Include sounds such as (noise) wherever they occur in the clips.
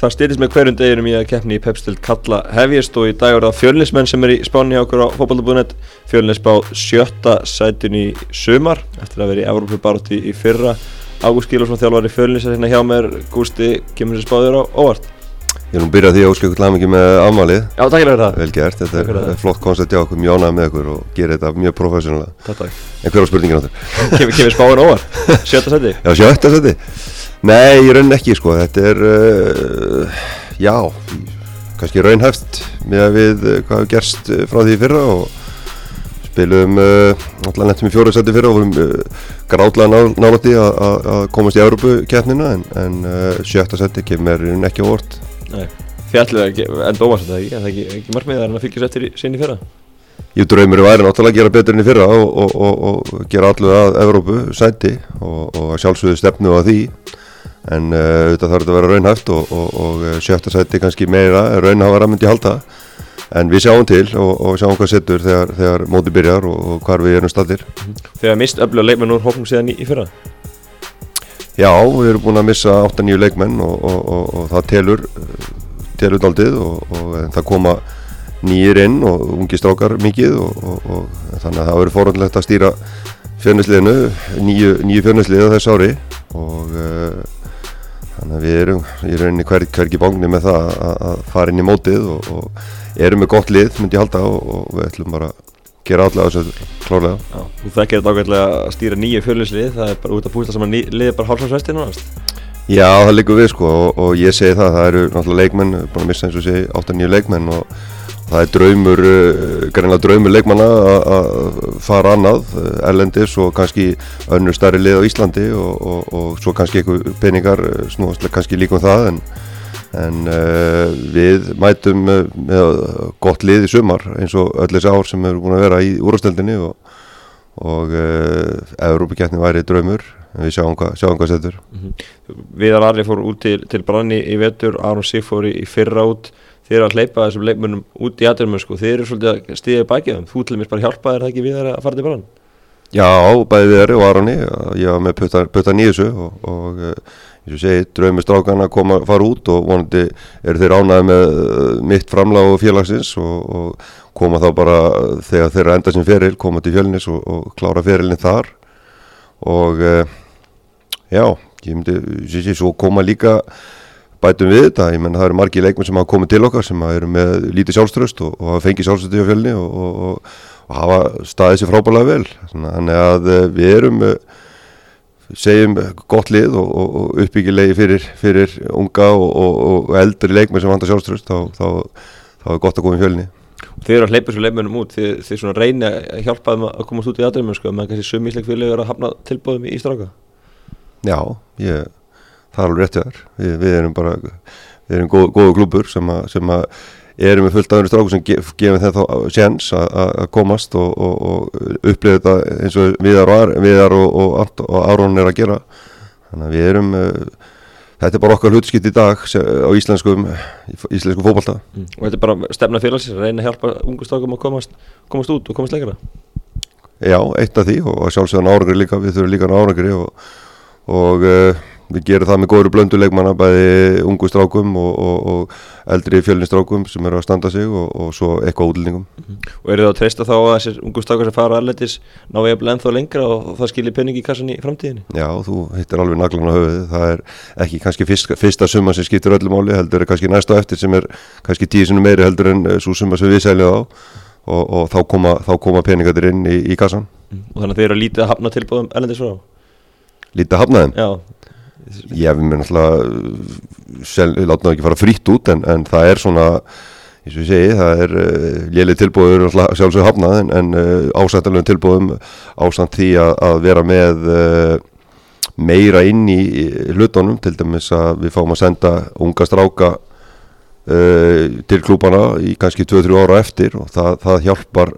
Það styrist með hverjum deginum í að keppni í pepstild kalla hefjist og í dag er það fjölnismenn sem er í spáni hjá okkur á fókbaltabúðunet Fjölnis bá sjötta sætun í sumar eftir að vera í Európu barótti í fyrra. Ágúst Gílosson þjálfar í Fjölnis er hérna hjá mér. Gústi, kemur þessi spáður á óvart? Ég er nú byrjað því að óskilja ykkur mikið með afmálið Já, takk fyrir það. Vel gert, þetta er það. flott koncept hjá okkur, mjög ánægð með okkur og gerir þetta mjög professionala Takk, takk. En hver á spurningin áttur? Kemur, kemur (laughs) sæti? Nei, ég raun ekki sko, þetta er uh, Já, kannski raunhæft með að við uh, hvað hefur gerst uh, frá því í fyrra og spilum uh, alltaf nettum í fjóra seti fyrra og vorum gráðlega ná, nálætti að- komast í Európu keppnina en, en sjötta seti kemur í ekki á óvart. Nei. Fjallið er enda óvart þetta ekki, en það er ekki, ekki markmiðið að fylgjast eftir í- sinni fyrra? Ég draumur væri náttúrulega að gera betur enn í fyrra og, og, og, og gera allu að Evrópu sæti og, og að sjálfsögðu stefnu á því en uh, auðvitað þarf þetta að vera raunhæft og, og, og uh, sjötta sæti kannski meira raunhafara myndi halda. En við sjáum til og, og sjáum hvað setur þegar, þegar móti byrjar og, og hvar við erum staðir Þegar mist öfluga leikmenn úr hóknum síðan í, í fyrra? Já, við erum búin að missa 8-9 leikmenn og, og, og, og það telur telur daldið og, og eh, það koma nýjir inn og ungi strákar mikið og, og, og þannig að það verður fórhundlegt að stýra fjörnisliðinu, nýju, fjörnisliða þess ári og uh, þannig að við erum í rauninni hver, hvergi bángni með það að, að fara inn í mótið og, og erum með gott lið myndi ég halda og, og við ætlum bara að gera allega þessu klárlega. Já, þú þekkir þetta ágætlega að stýra nýju fjölnislið Það er bara út að bústa saman liðið bara hálfsvarsvesti núnast Já, það liggur við sko og, og ég segi það, það eru náttúrulega leikmenn, að missa eins og segi 8-9 leikmenn og það er draumur, uh, greinlega draumur leikmanna að- fara annað, uh, erlendis og kannski önnur starri lið á Íslandi og, og, og svo kannski einhver peningar uh, snúast kannski líka um það en, en uh, við mætum með gott lið í sumar eins og öll þessi ár sem eru búin að vera í úrastöldinni og, og uh, Európa-kjarni væri draumur, við sjáum hvað, sjáum hvað setur. Viðar Ari fór út til, til Branni í vetur Aron Sif fór í, í fyrra út Þeir eru að hleypa þessum leikmönnum út í aðdurmum sko. Þeir eru svolítið að stíða bækið þeim. Þú til mér bara hjálpa þér það ekki Viðar að fara til Brann Já, bæði við erum og Aroni, ég var með putta nýðusu og, og eh, eins og segi, draumi strákan að koma, fara út og vonandi eru þeir ánaði með eh, mitt framlag og félagsins og, og koma þá bara þegar þeir enda sem feril, koma til fjölnis og, og klára ferilin þar. Og eh, já, ég myndi, sé, sé, svo koma líka bætum við þetta, ég menn það eru margir leikmenn sem hafa komið til okkar sem eru með lítið sjálfströst og, og hafa fengið sjálfströst í fjölni og, og, og, og hafa staðið sér frábælega vel. Þannig að eh, við erum eh, segjum gott lið og, og, og uppbyggilegi fyrir, fyrir unga og, og, og eldri leikmenn sem vantar sjálfströst þá, þá, þá er gott að koma í fjölni. Þeir eru að hleypa þessum leikmönnum út. Þeir, þeir svona reyna að hjálpa þeim að komast út í aðdurmum sko. meðan kannski sumisleik fyrir að hafna tilbúðum í, í stráka Já, ég, það er alveg rétt hjá þér. Við, við erum bara við erum góð, góðu klúpur sem, a, sem að erum með fullt af öðru stráku sem gef, gefum þeim þá sjens að að komast og, og, og upplifa þetta eins og Viðar og, Ar- Viðar og, Aron er að gera. Þannig að við erum uh, þetta er bara okkar hlutskipt í dag á íslenskum íslenskum fótbolta. Mm. Og þetta er bara stefna félagsins að reyna að hjálpa ungu strákum að komast, komast út og komast lengra Já, eitt af því og að sjálfsögðan árangri líka, við þurfum líka árangri og, og uh, við gerum það með góður blöndu leikmanna, bæði ungu strákum og, og, og eldri fjölni strákum sem eru að standa sig og, og svo eitthvað útlendingum. Og eru það að treysta þá að þessir ungu strákar sem fara alleitis ná ég að ennþá lengra og það skilir penning í kassan í framtíðinni? Já, þú hittir alveg naglan á höfuðið, það er ekki kannski fyrst, fyrsta summa sem skiptir öllu máli, heldur er kannski næsta eftir sem er kannski tíu sinni meiri heldur en svo summa sem við seljum á og, og þá koma, þá koma peningatir inn í, í kassan. og þannig að þeir eru að lítið að hafna tilbúðum Já, við mér náttúrulega látum það ekki fara frítt út en, en það er svona, eins og ég segi það er uh, léli tilbúður sjálfsög hafnað en, en uh, ásættalegu tilbúðum ásamt því að, að vera með uh, meira inn í hlutunum, til dæmis að við fáum að senda unga stráka til klúbana í kannski 2-3 ára eftir og það, það hjálpar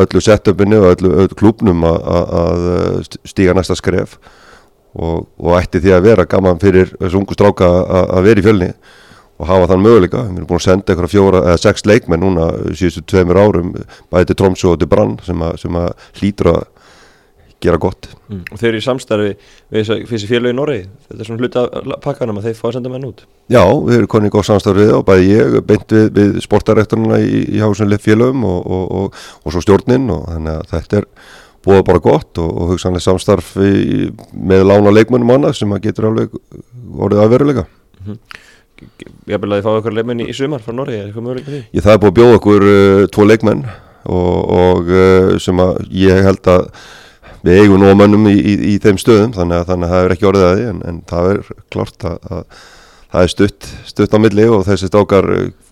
öllu setupinu og öllu, öllu að, að stíga næsta skref og, og ætti því að vera gaman fyrir þessu ungu stráka að vera í fjölni og hafa þann möguleika. Við erum búin að senda eitthvað fjóra eða sex leikmenn núna síðustu tveimur árum bæði til Tromsø og til Brann sem að, sem að hlýtur að gera gott. Mm. og þeir eru í samstarfi við þessi félög í Norri þetta er svona hluti af pakkanum að þeir fá að senda menn út. Já, við erum konið góð samstarfið og bæði ég beint við, við sportarektorina í, í hásunleif félögum og, og, og, og svo stjórnin og þannig að þetta er búið bara gott og hugsanlega samstarf í, með lána leikmennum annað sem að getur alveg orðið að veruleika mm -hmm. Ég vil að fá okkur leikmenn í sumar frá Norri, er eitthvað möguleika því? Ég það er búið að bjóða okkur uh, tvo leikmenn og uh, sem að ég held að við eigum nú að mönnum í, í, í þeim stöðum þannig að, þannig að það er ekki orðið að því en, en það er klart að, að það er stutt, stutt á milli og þessi stákar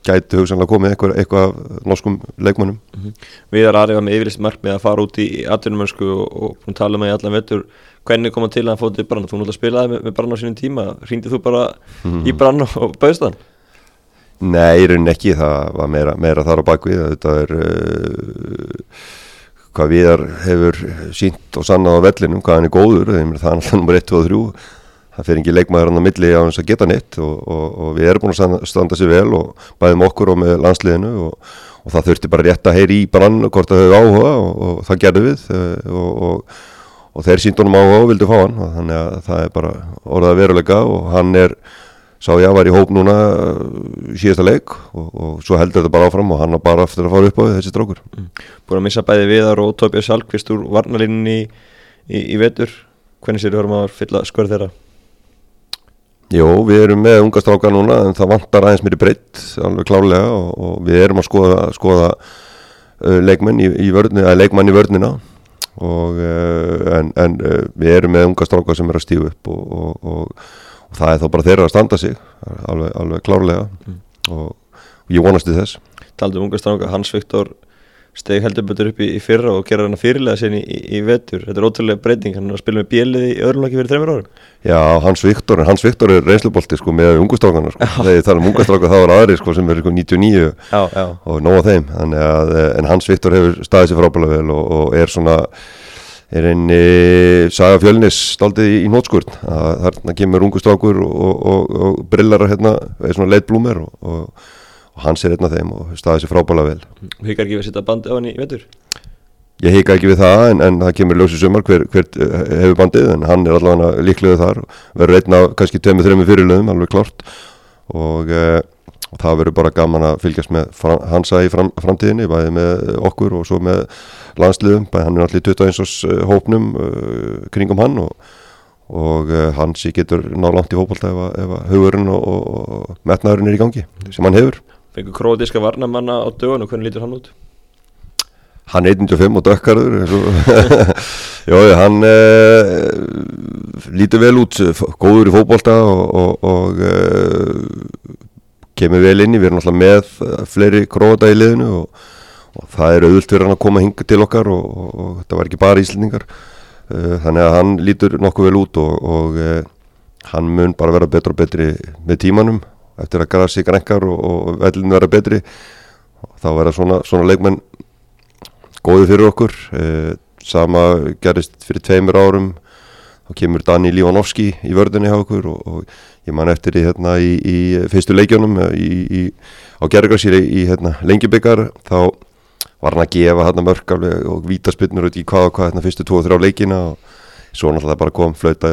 gæti hugsanlega komið eitthvað, eitthvað norskum leikmönnum. Mm -hmm. Við erum aðrið með yfirlist markmið að fara út í atvinnumönsku og, og tala með í allan vettur hvernig koma til að hann fótið brann? Þú náttúrulega spilaði með, með brann á sínum tíma. Hrýndið þú bara mm -hmm. í brann og bauðst hann? Nei, í rauninni ekki. Það var meira, meira þar á bakvið þetta er uh, hvað viðar hefur sínt og sannað á vellinum, hvað hann er góður. Það er alltaf nummer 1, 2 og 3 það fyrir ekki leikmaður hann á milli á hans að geta neitt og, og, og við erum búin að standa sér vel og bæðum okkur og með landsliðinu og, og það þurfti bara rétt að heyri í brann hvort það hefur áhuga og það gerði við eh, og þeir síndunum áhuga og vildu fá hann þannig að það er bara orðað veruleika og hann er sá ég að var í hóp núna uh, síðasta leik og, og svo heldur þetta bara áfram og hann var bara eftir að fara upp á þessi strókur mm. Búin að missa bæði viðar og Tóbjörn Salkvist úr varnalínni í, í, í vetur hvernig séu þú að fylla skörð þeirra? Jó, við erum með unga stráka núna en það vantar aðeins mér í breytt alveg klálega og, og við erum að skoða, skoða uh, leikmenn í, í vörnina, leikmann í vörnina og, uh, en, en uh, við erum með unga stráka sem er að stíu upp og, og og það er þá bara þeirra að standa sig alveg, alveg klárlega. Mm. og ég vonast í þess. Taldum unga stránga, Hans Viktor steg heldur betur upp í, í fyrra og gera hann fyrirlega sinni í, í vetur, þetta er ótrúlega breyting hann er að spila með bjelið í öðrunlaki fyrir þreymir árum. Já, Hans Viktor, Hans Viktor er reynslubolti sko með ungustrákana sko. þegar ég tala um ungustráka þá er aðri sko sem er sko 99 já, já. og nóga þeim. Að, en Hans Viktor hefur staðið sér frábæðilega vel og, og er svona er einni saga fjölnis staldið í, í nótskurð þarna kemur ungustrákur og, og, og brillar hérna, er svona leitblúmer og, og hans er hérna þeim og staðið sér frábæla vel. Hikar ekki við að setja bandi á hann í vetur? Ég hika ekki við það en, en það kemur ljósið sumar hver, hver eh, hefur bandið en hann er allavega líklega þar. Verður einna kannski tveimur, þreimur fyrirlöðum alveg klart og e, það verður bara gaman að fylgjast með fram, hansa í fram, framtíðinni bæði með okkur og svo með landsliðum, bæði hann er allir 21 árs uh, hópnum uh, kringum hann og, og uh, hans getur ná langt í hópálta ef, ef hugurinn og, og metnaðurinn er í gangi sem hann hefur Fengur krótiska varnamanna á dögun og hvernig lítur hann út? Hann er 1.5 og dökkarður (laughs) Jó, hann uh, lítur vel út góður í fókbólta og, og uh, kemur vel inn í, við erum alltaf með fleiri króta í liðinu og og það er auðvilt fyrir hann að koma hinga til okkar og, og, og þetta var ekki bara íslendingar uh, þannig að hann lítur nokkuð vel út og, og uh, hann mun bara vera betur og betri með tímanum eftir að græða sig grenkar og vellinu vera betri þá verða svona, svona leikmenn góði fyrir okkur. Uh, sama gerist fyrir tveimur árum. Þá kemur Dani Lívanovski í vördunni hjá okkur og ég man eftir því hérna í, í fyrstu leikjónum í, á gerðgarsýri í hérna, lengjubikar þá var hann að gefa hann mörg og vítaspinnur út í hvað og hvað hérna fyrstu tvo og þrjá leikina og svo náttúrulega bara kom flauta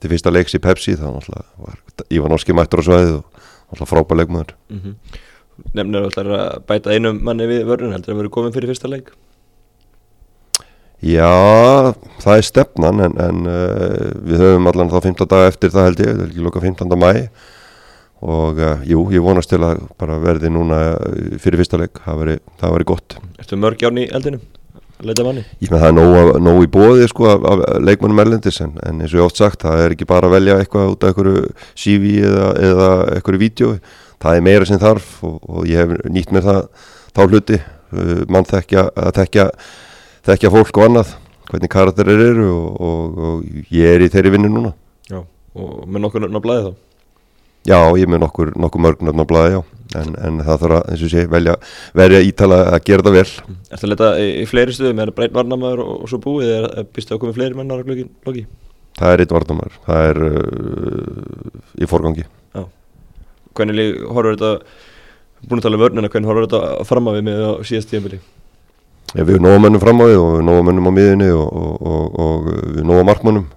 til fyrsta leiks í Pepsi. Þá náttúrulega var Ívan Orski mættur á svæðið og náttúrulega frábæð leikmaður mm -hmm. Nefnir þú að bæta einum manni við vörðun heldur að vera komin fyrir fyrsta leik? Já, það er stefnan en, en uh, við höfum allan þá 15 daga eftir það held ég, það er ekki lukka 15. mæ og uh, jú, ég vonast til að bara verði núna eh, fyrir fyrsta leik það veri, það veri gott Ertu mörg járn í eldinu? Leita manni? Ég með það er nóg, í bóði sko af, af leikmannum erlendis en, en eins og ég ótt sagt það er ekki bara að velja eitthvað út af einhverju CV eða, eða einhverju vídeo það er meira sem þarf og, og ég hef nýtt mér það þá hluti uh, mann þekkja þekkja þekkja fólk og annað hvernig karakterir eru og, og, og ég er í þeirri vinnu núna Já, og með nokkur nörn að blæði þá? Já, ég með nokkur, nokkur mörgnöfn á blæði, já, en, en það þarf að, eins og sé, velja, verja ítala að gera það vel. Er það að leta í, í fleiri stuðum, er það breytt varnamæður og, og svo búið, eða býstu að koma fleiri mennar á loki? Það er eitt varnamæður, það er uh, í forgangi. Já, hvernig horfur þetta, búin að tala um vörnina, hvernig horfur þetta fram á við með síðast ja, við nógum mönnum fram á því og við nógum mönnum á miðinni og, og, og, og við nógum markmönnum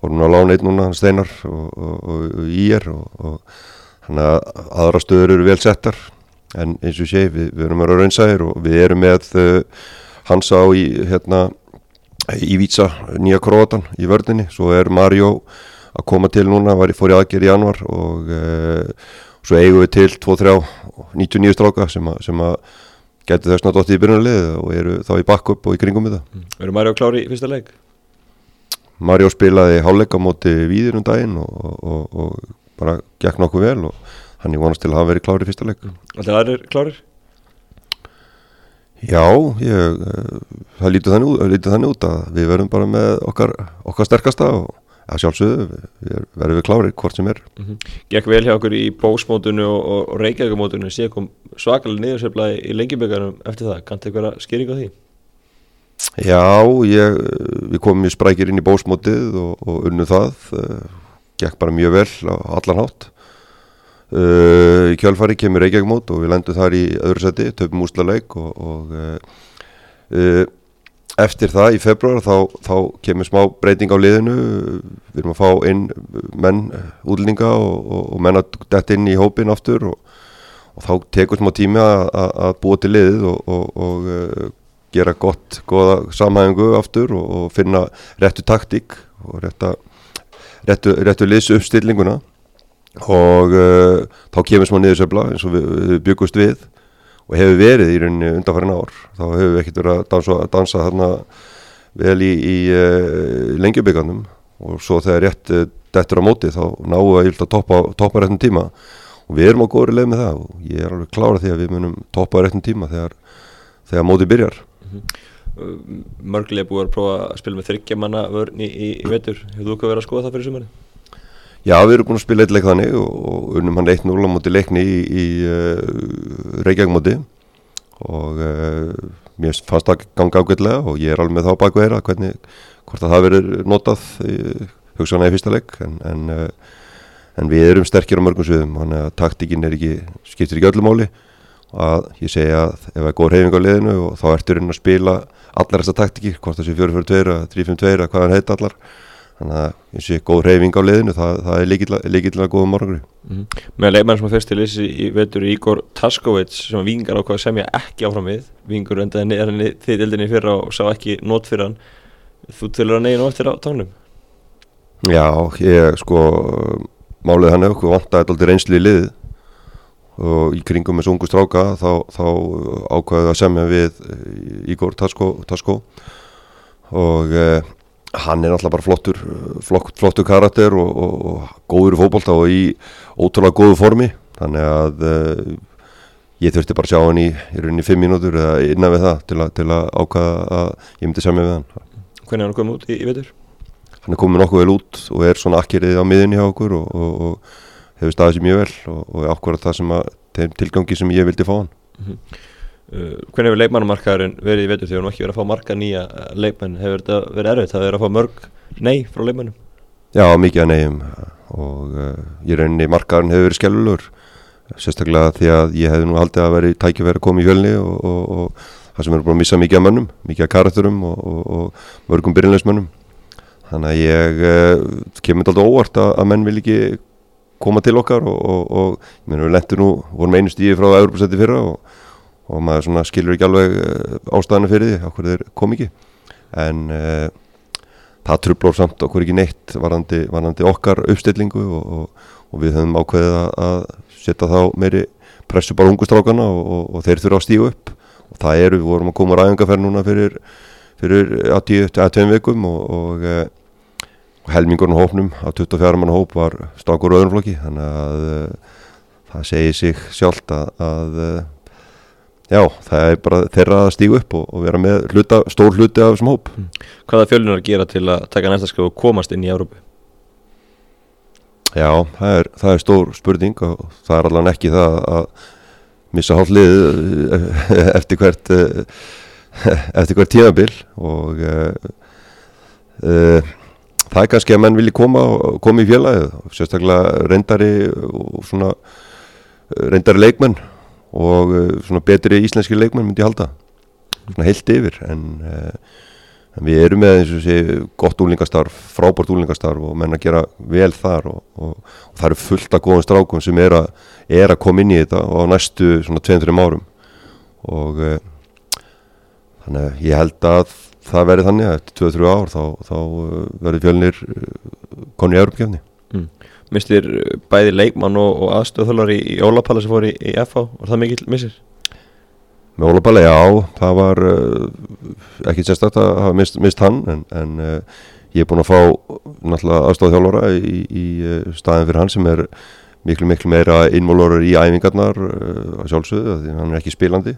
vorum að lána einn núna hann steinar og í er og þannig að aðra stöður eru vel settar en eins og sé við, við erum að vera raunsæðir og við erum með uh, Hansa á í hérna í Vísa nýja króatan í vördinni svo er Mario að koma til núna var í fóri aðgerð í januar og uh, svo eigum við til 2-3 99 stráka sem að, sem að getur þess náttúrulega í byrjunarlið og eru þá í backup og í kringum við það mm. Verður Mario klári í fyrsta leik? Mario spilaði háleika móti víðir um daginn og, og, og bara gekk nokkuð vel og hann er vonast til að hafa verið klári í fyrsta leik Alltaf aðrir klárir? Já, ég, uh, það lítið þannig, þannig út að við verðum bara með okkar, okkar sterkasta og að sjálfsögðu við verðum við klárið hvort sem er mm -hmm. Gekk vel hjá okkur í bósmótunni og, og, reykjækumótunni séu kom svakalega niðurseflaði í lengjuböggarum eftir það, kannt eitthvað að skýringa því? Já, ég, við komum í sprækir inn í bósmótið og, og unnu það uh, gekk bara mjög vel á allan hátt. Uh, í kjálfari kemur reykjækumót og við lendum þar í öðru seti, töfum úslaleik og uh, eftir það í februar þá, þá kemur smá breyting á liðinu. Við erum að fá inn menn útlendinga og, og, og menn að detta inn í hópin aftur og, og þá tekur smá tími að búa til liðið og gera gott, goða samhæfingu aftur og finna réttu taktík og rétta, réttu, réttu liðs uppstillinguna og uh, þá kemur smá niðursöfla eins og við, við byggust við og hefur verið í rauninni undanfærin ár. Þá hefur við ekkert verið að dansa, að dansa þarna vel í, í uh, lengjubíkanum og svo þegar rétt uh, dettur á móti þá náum við að toppa, toppa réttum tíma. Og við erum á góðri leið með það og ég er alveg klára því að við munum toppa réttum tíma þegar, þegar móti byrjar mm -hmm. Mörglega búið að prófa að spila með þryggjamanna vörn í, í, vetur hefur þú ekki verið að skoða það fyrir sumarið? Já, við erum búin að spila eitt leik þannig og, unnum hann 1-0 á móti leikni í, í uh, Reykjavík móti og uh, mér fannst það ganga ágætlega og ég er alveg með þá baku þeirra hvernig, hvort að það verður notað hugsaðan eða fyrsta leik en, en, uh, en við erum sterkir á mörgum sviðum, þannig að taktikinn er skiptir ekki öllum máli að ég segja að ef það er góð reyfing á liðinu og þá ertur inn að spila allar þessar taktikir, hvort það sé 4-4-2 3-5-2, hvað hann heit allar. Þannig að ég er góð reyfing á liðinu það, það er líkilega góða morgunri mm -hmm. Með leikmann sem að fyrst til þessi í vetur Ígor Taskovits sem vingar á hvað sem ég ekki áfram við. Vingur endaði neðan því dildinni fyrra og sá ekki nót fyrir hann. Þú tilur að negin og eftir á tónum Já, ég sko málið hann hefur vantæði alltaf reynsli í lið og í kringum með sungu stráka þá, þá ákvaðið að semja við Ígor Tasko, Tasko. Og eh, hann er náttúrulega bara flottur flott, flottur karakter og, og, og góður fókbólta og í ótrúlega góðu formi. Þannig að uh, ég þurfti bara að sjá hann í, í rauninni fimm mínútur eða innan við það til, a, til að ákvaða að ég myndi mig við hann. Hvernig er hann komið út í, í veitur? Hann er komið nokkuð vel út og er svona akkirið á miðinni hjá okkur og, og hefur staðið sér mjög vel og er ákvarðað það sem að tilgangi sem ég vildi fá hann. Mm -hmm. Uh, hvernig hefur leikmannumarkaðurinn verið í vetur? Þegar hún ekki verið að fá marga nýja uh, leikmenn. Hefur þetta verið erfitt, það verið að fá mörg nei frá leikmennum? Já, mikið að neyjum. Og uh, ég reyni markaðurinn hefur verið skellulur sérstaklega því að ég hef nú haldið að verið tækifæri að koma í fjölni og, og, og það sem er búin að missa mikið af mönnum mikið af karakterum og, og mörgum byrjinleismönnum þannig að ég uh, kemur alltaf óvart að, að menn vil ekki koma til okkar og ég meina við lentum nú, vorum einu stíði frá Európa-setti fyrra og og maður skilur ekki alveg eh, ástæðinu fyrir því, okkur þeir kom ekki. En uh, það trublór samt okkur ekki neitt varandi, varandi okkar uppstillingu og, og, og við höfum ákveðið að setja þá meiri pressu bara ungustrákana og, og þeir þurfa að stígu upp. Og það eru, við vorum að koma ræðingaferð núna fyrir, fyrir að að tveim vikum og uh, helmingurinn hópnum að 24 mann hóp var stakur öðrunflokki þannig að uh, það segir sig sjálft að, að já, það er bara þeirra að stígu upp og, og vera með hluta, stór hluti af þessum hóp. Mm. Hvaða fjölunar gera til að taka næsta skrif og komast inn í Európu? Já, það er, það er stór spurning og það er alveg ekki það að missa hálflið eh, (laughs) eftir hvert (laughs) eftir hvert tímabil og uh, uh, það er kannski að menn vilji koma, koma í fjölaðið, sérstaklega reyndari og svona reyndari leikmenn og uh, svona betri íslenski leikmenn myndi ég halda. Svona heilt yfir en, uh, en við erum með eins og sé gott úlingastarf, frábært úlingastarf og menn að gera vel þar og, og, og það eru fullt af góðum strákum sem er að, er að koma inn í þetta á næstu svona 2-3 árum. Og þannig að ég held að það verði þannig að eftir 2-3 ár þá, þá uh, verður fjölnir konu í Europakefni Mistir bæði leikmann og, og aðstöðhólar í, í Ólapalla sem fór í, í FH var það mikill missir? Með Ólapalla, já, það var ekki sérstakta að hafa mist, mist hann en, en ég er búin að fá náttúrulega aðstöðhólara í, í staðin fyrir hann sem er miklu miklu meira innmólórar í æfingarnar að sjálfsögðu því hann er ekki spilandi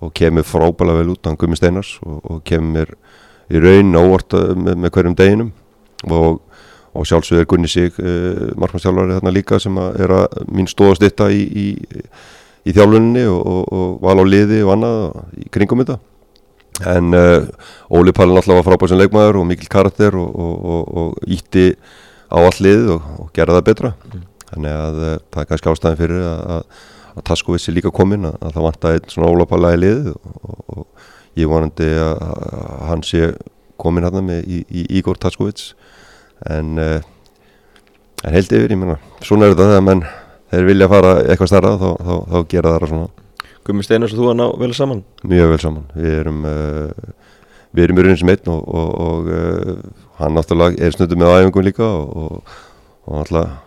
og kemur frábæla vel út, hann gummi steinars og, og kemur í raun óvart með, með hverjum deginum. Og og sjálfsögur Gunni Sig uh, markmannstjálfari þarna líka sem er að mín stóðast þetta í, í, í þjálfuninni og, og, og val á liði og annað í kringum þetta. En uh, Óli Pallin alltaf var frábæð sem leikmaður og mikil karakter og, og ítti á all liðið og gera það betra. Mm. þannig að uh, það er kannski ástæðin fyrir að, að, að Taskovitsi líka komin að, að það vant að einn svona Óla Palla í liðið og ég vonandi að, að hann sé komin hérna með Ígor Taskovits en uh, en held yfir, ég menna, svona er þetta þegar menn þeir vilja fara eitthvað starra þá, þá, þá gera það svona. Gumi Steinars og þú að ná vel saman? Mjög vel saman, við erum uh, við erum í raunin sem einn og, og, og uh, hann náttúrulega er snundum með æfingum líka og, og náttúrulega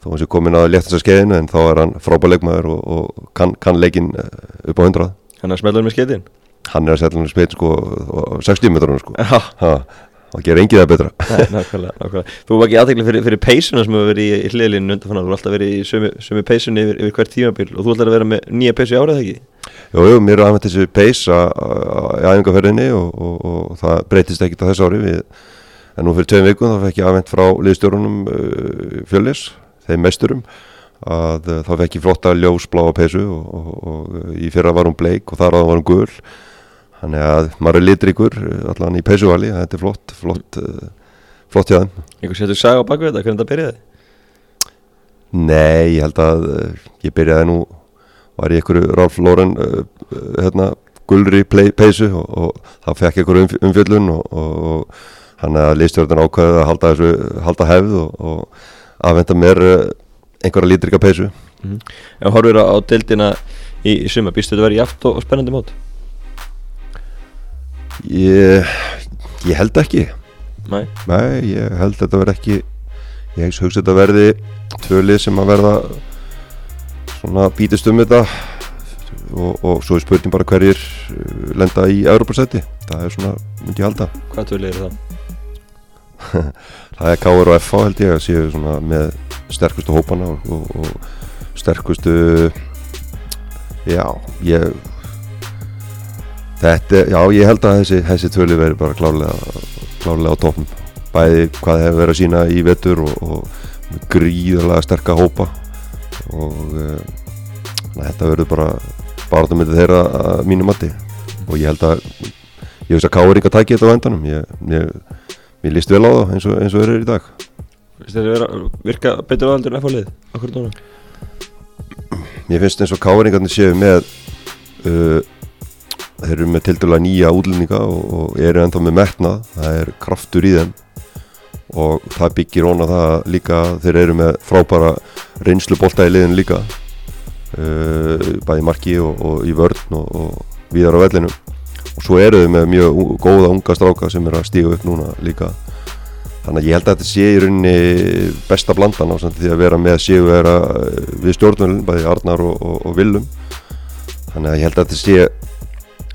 þó að hann sé komin að léttast að skeiðinu en þá er hann frábæleikmaður og kann, kann leikin upp á hundrað. Hann er smelður með skeiðin? Hann er að setja hann með skeiðin sko 60 metrar sko. Ha, það ger engið það betra. Nei, nákvæmlega, nákvæmlega. Þú var ekki aðtækla fyrir, fyrir peysuna sem hefur verið í, í hliðlinu undanfannar, þú har alltaf verið í sömu, sömu peysunni yfir, yfir hvert tímabil. Og þú ætlar að vera með nýja peysu í árað, ekki? Jú, jú, mér er aðeins þessi peysa í æfingarferðinni og, og, og það breytist ekkit á þess ári. Við, en nú fyrir tveim vikun þá fekk ég aðvent frá liðstjórunum uh, fjöllis, þeim mesturum að uh, þá fekk ég flotta ljósbláa peysu og, og í fyrra var hún bleik og þar á það var hún gul Þannig að maður er litrikur allan í peysuvali, þetta er flott, flott, flott þeim. Ykkur setur sag á baku þetta, hvernig þetta byrjaði? Nei, ég held að ég byrjaði nú, var ég ykkur Ralf Loren, hérna, gulri peysu og, og það fekk ykkur um, umfjöllun og, og hann að liðstjórnir ákvæði að halda, þessu, halda hefð og, og aðvenda mér einhverja litrika peysu. Mm -hmm. Ef horfur á deildina í, í suma, býstu þetta að vera í aft og spennandi mót? Ég, ég held ekki Nei. Nei, ég held að þetta verði ekki ég hugsa að þetta verði tvölið sem að verða svona bítist um þetta og, og svo er spurning bara hverjir uh, lenda í Europasæti það er svona, myndi ég halda Hvað tvölið er það? (laughs) það er K.R. og F.A. held ég að séu með sterkustu hópana og, og, og sterkustu já, ég Þetta, já ég held að þessi, þessi tvöli veri bara klárlega, klárlega á toppum bæði hvað hefur verið að sína í vettur og, og gríðarlega sterka hópa og uh, þetta verður bara bara það myndi þeirra að mínu mati og ég held að ég veist að Káur ekki að tækja þetta á endanum ég, ég, ég líst vel á það eins og, eins og eru í dag. Þetta er að virka betur aðaldur en F-fálið, okkur tónu Mér finnst eins og veginn séu með uh, þeir eru með til dæla nýja útlendinga og, og eru ennþá með metnað. Það er kraftur í þeim. Og það byggir óna það líka þeir eru með frábæra reynslu bólta í liðin líka. Uh, bæði marki og, og í vörn og, og viðar á vellinu og svo eru þau með mjög góða unga stráka sem er að stíga upp núna líka þannig að ég held að þetta sé í rauninni besta blandan á því að vera með séu vera við stjórnvölinn bæði Arnar og Willum þannig að ég held að þetta sé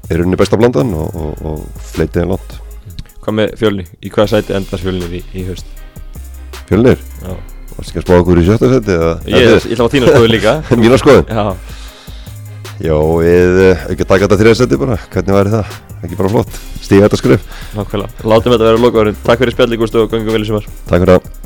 er unni besta blandan og, og, og fleitiðin lónt Hvað með fjölni? Í hvaða sæti endast fjölnir í, í haust? Fjölnir? Já Varst ekki að spá okkur í sjötta seti? Ég, ég ætla á þína skoðu líka (laughs) Mína skoðu? Já Já, við eh, ekki taka þetta þrjá seti bara. Hvernig væri það? Ekki bara flott. Stíða þetta skrif Nákvæmlega. Látum þetta vera lokaðurinn Takk fyrir spjalli Gústu og gangum vel í sumar. Takk fyrir það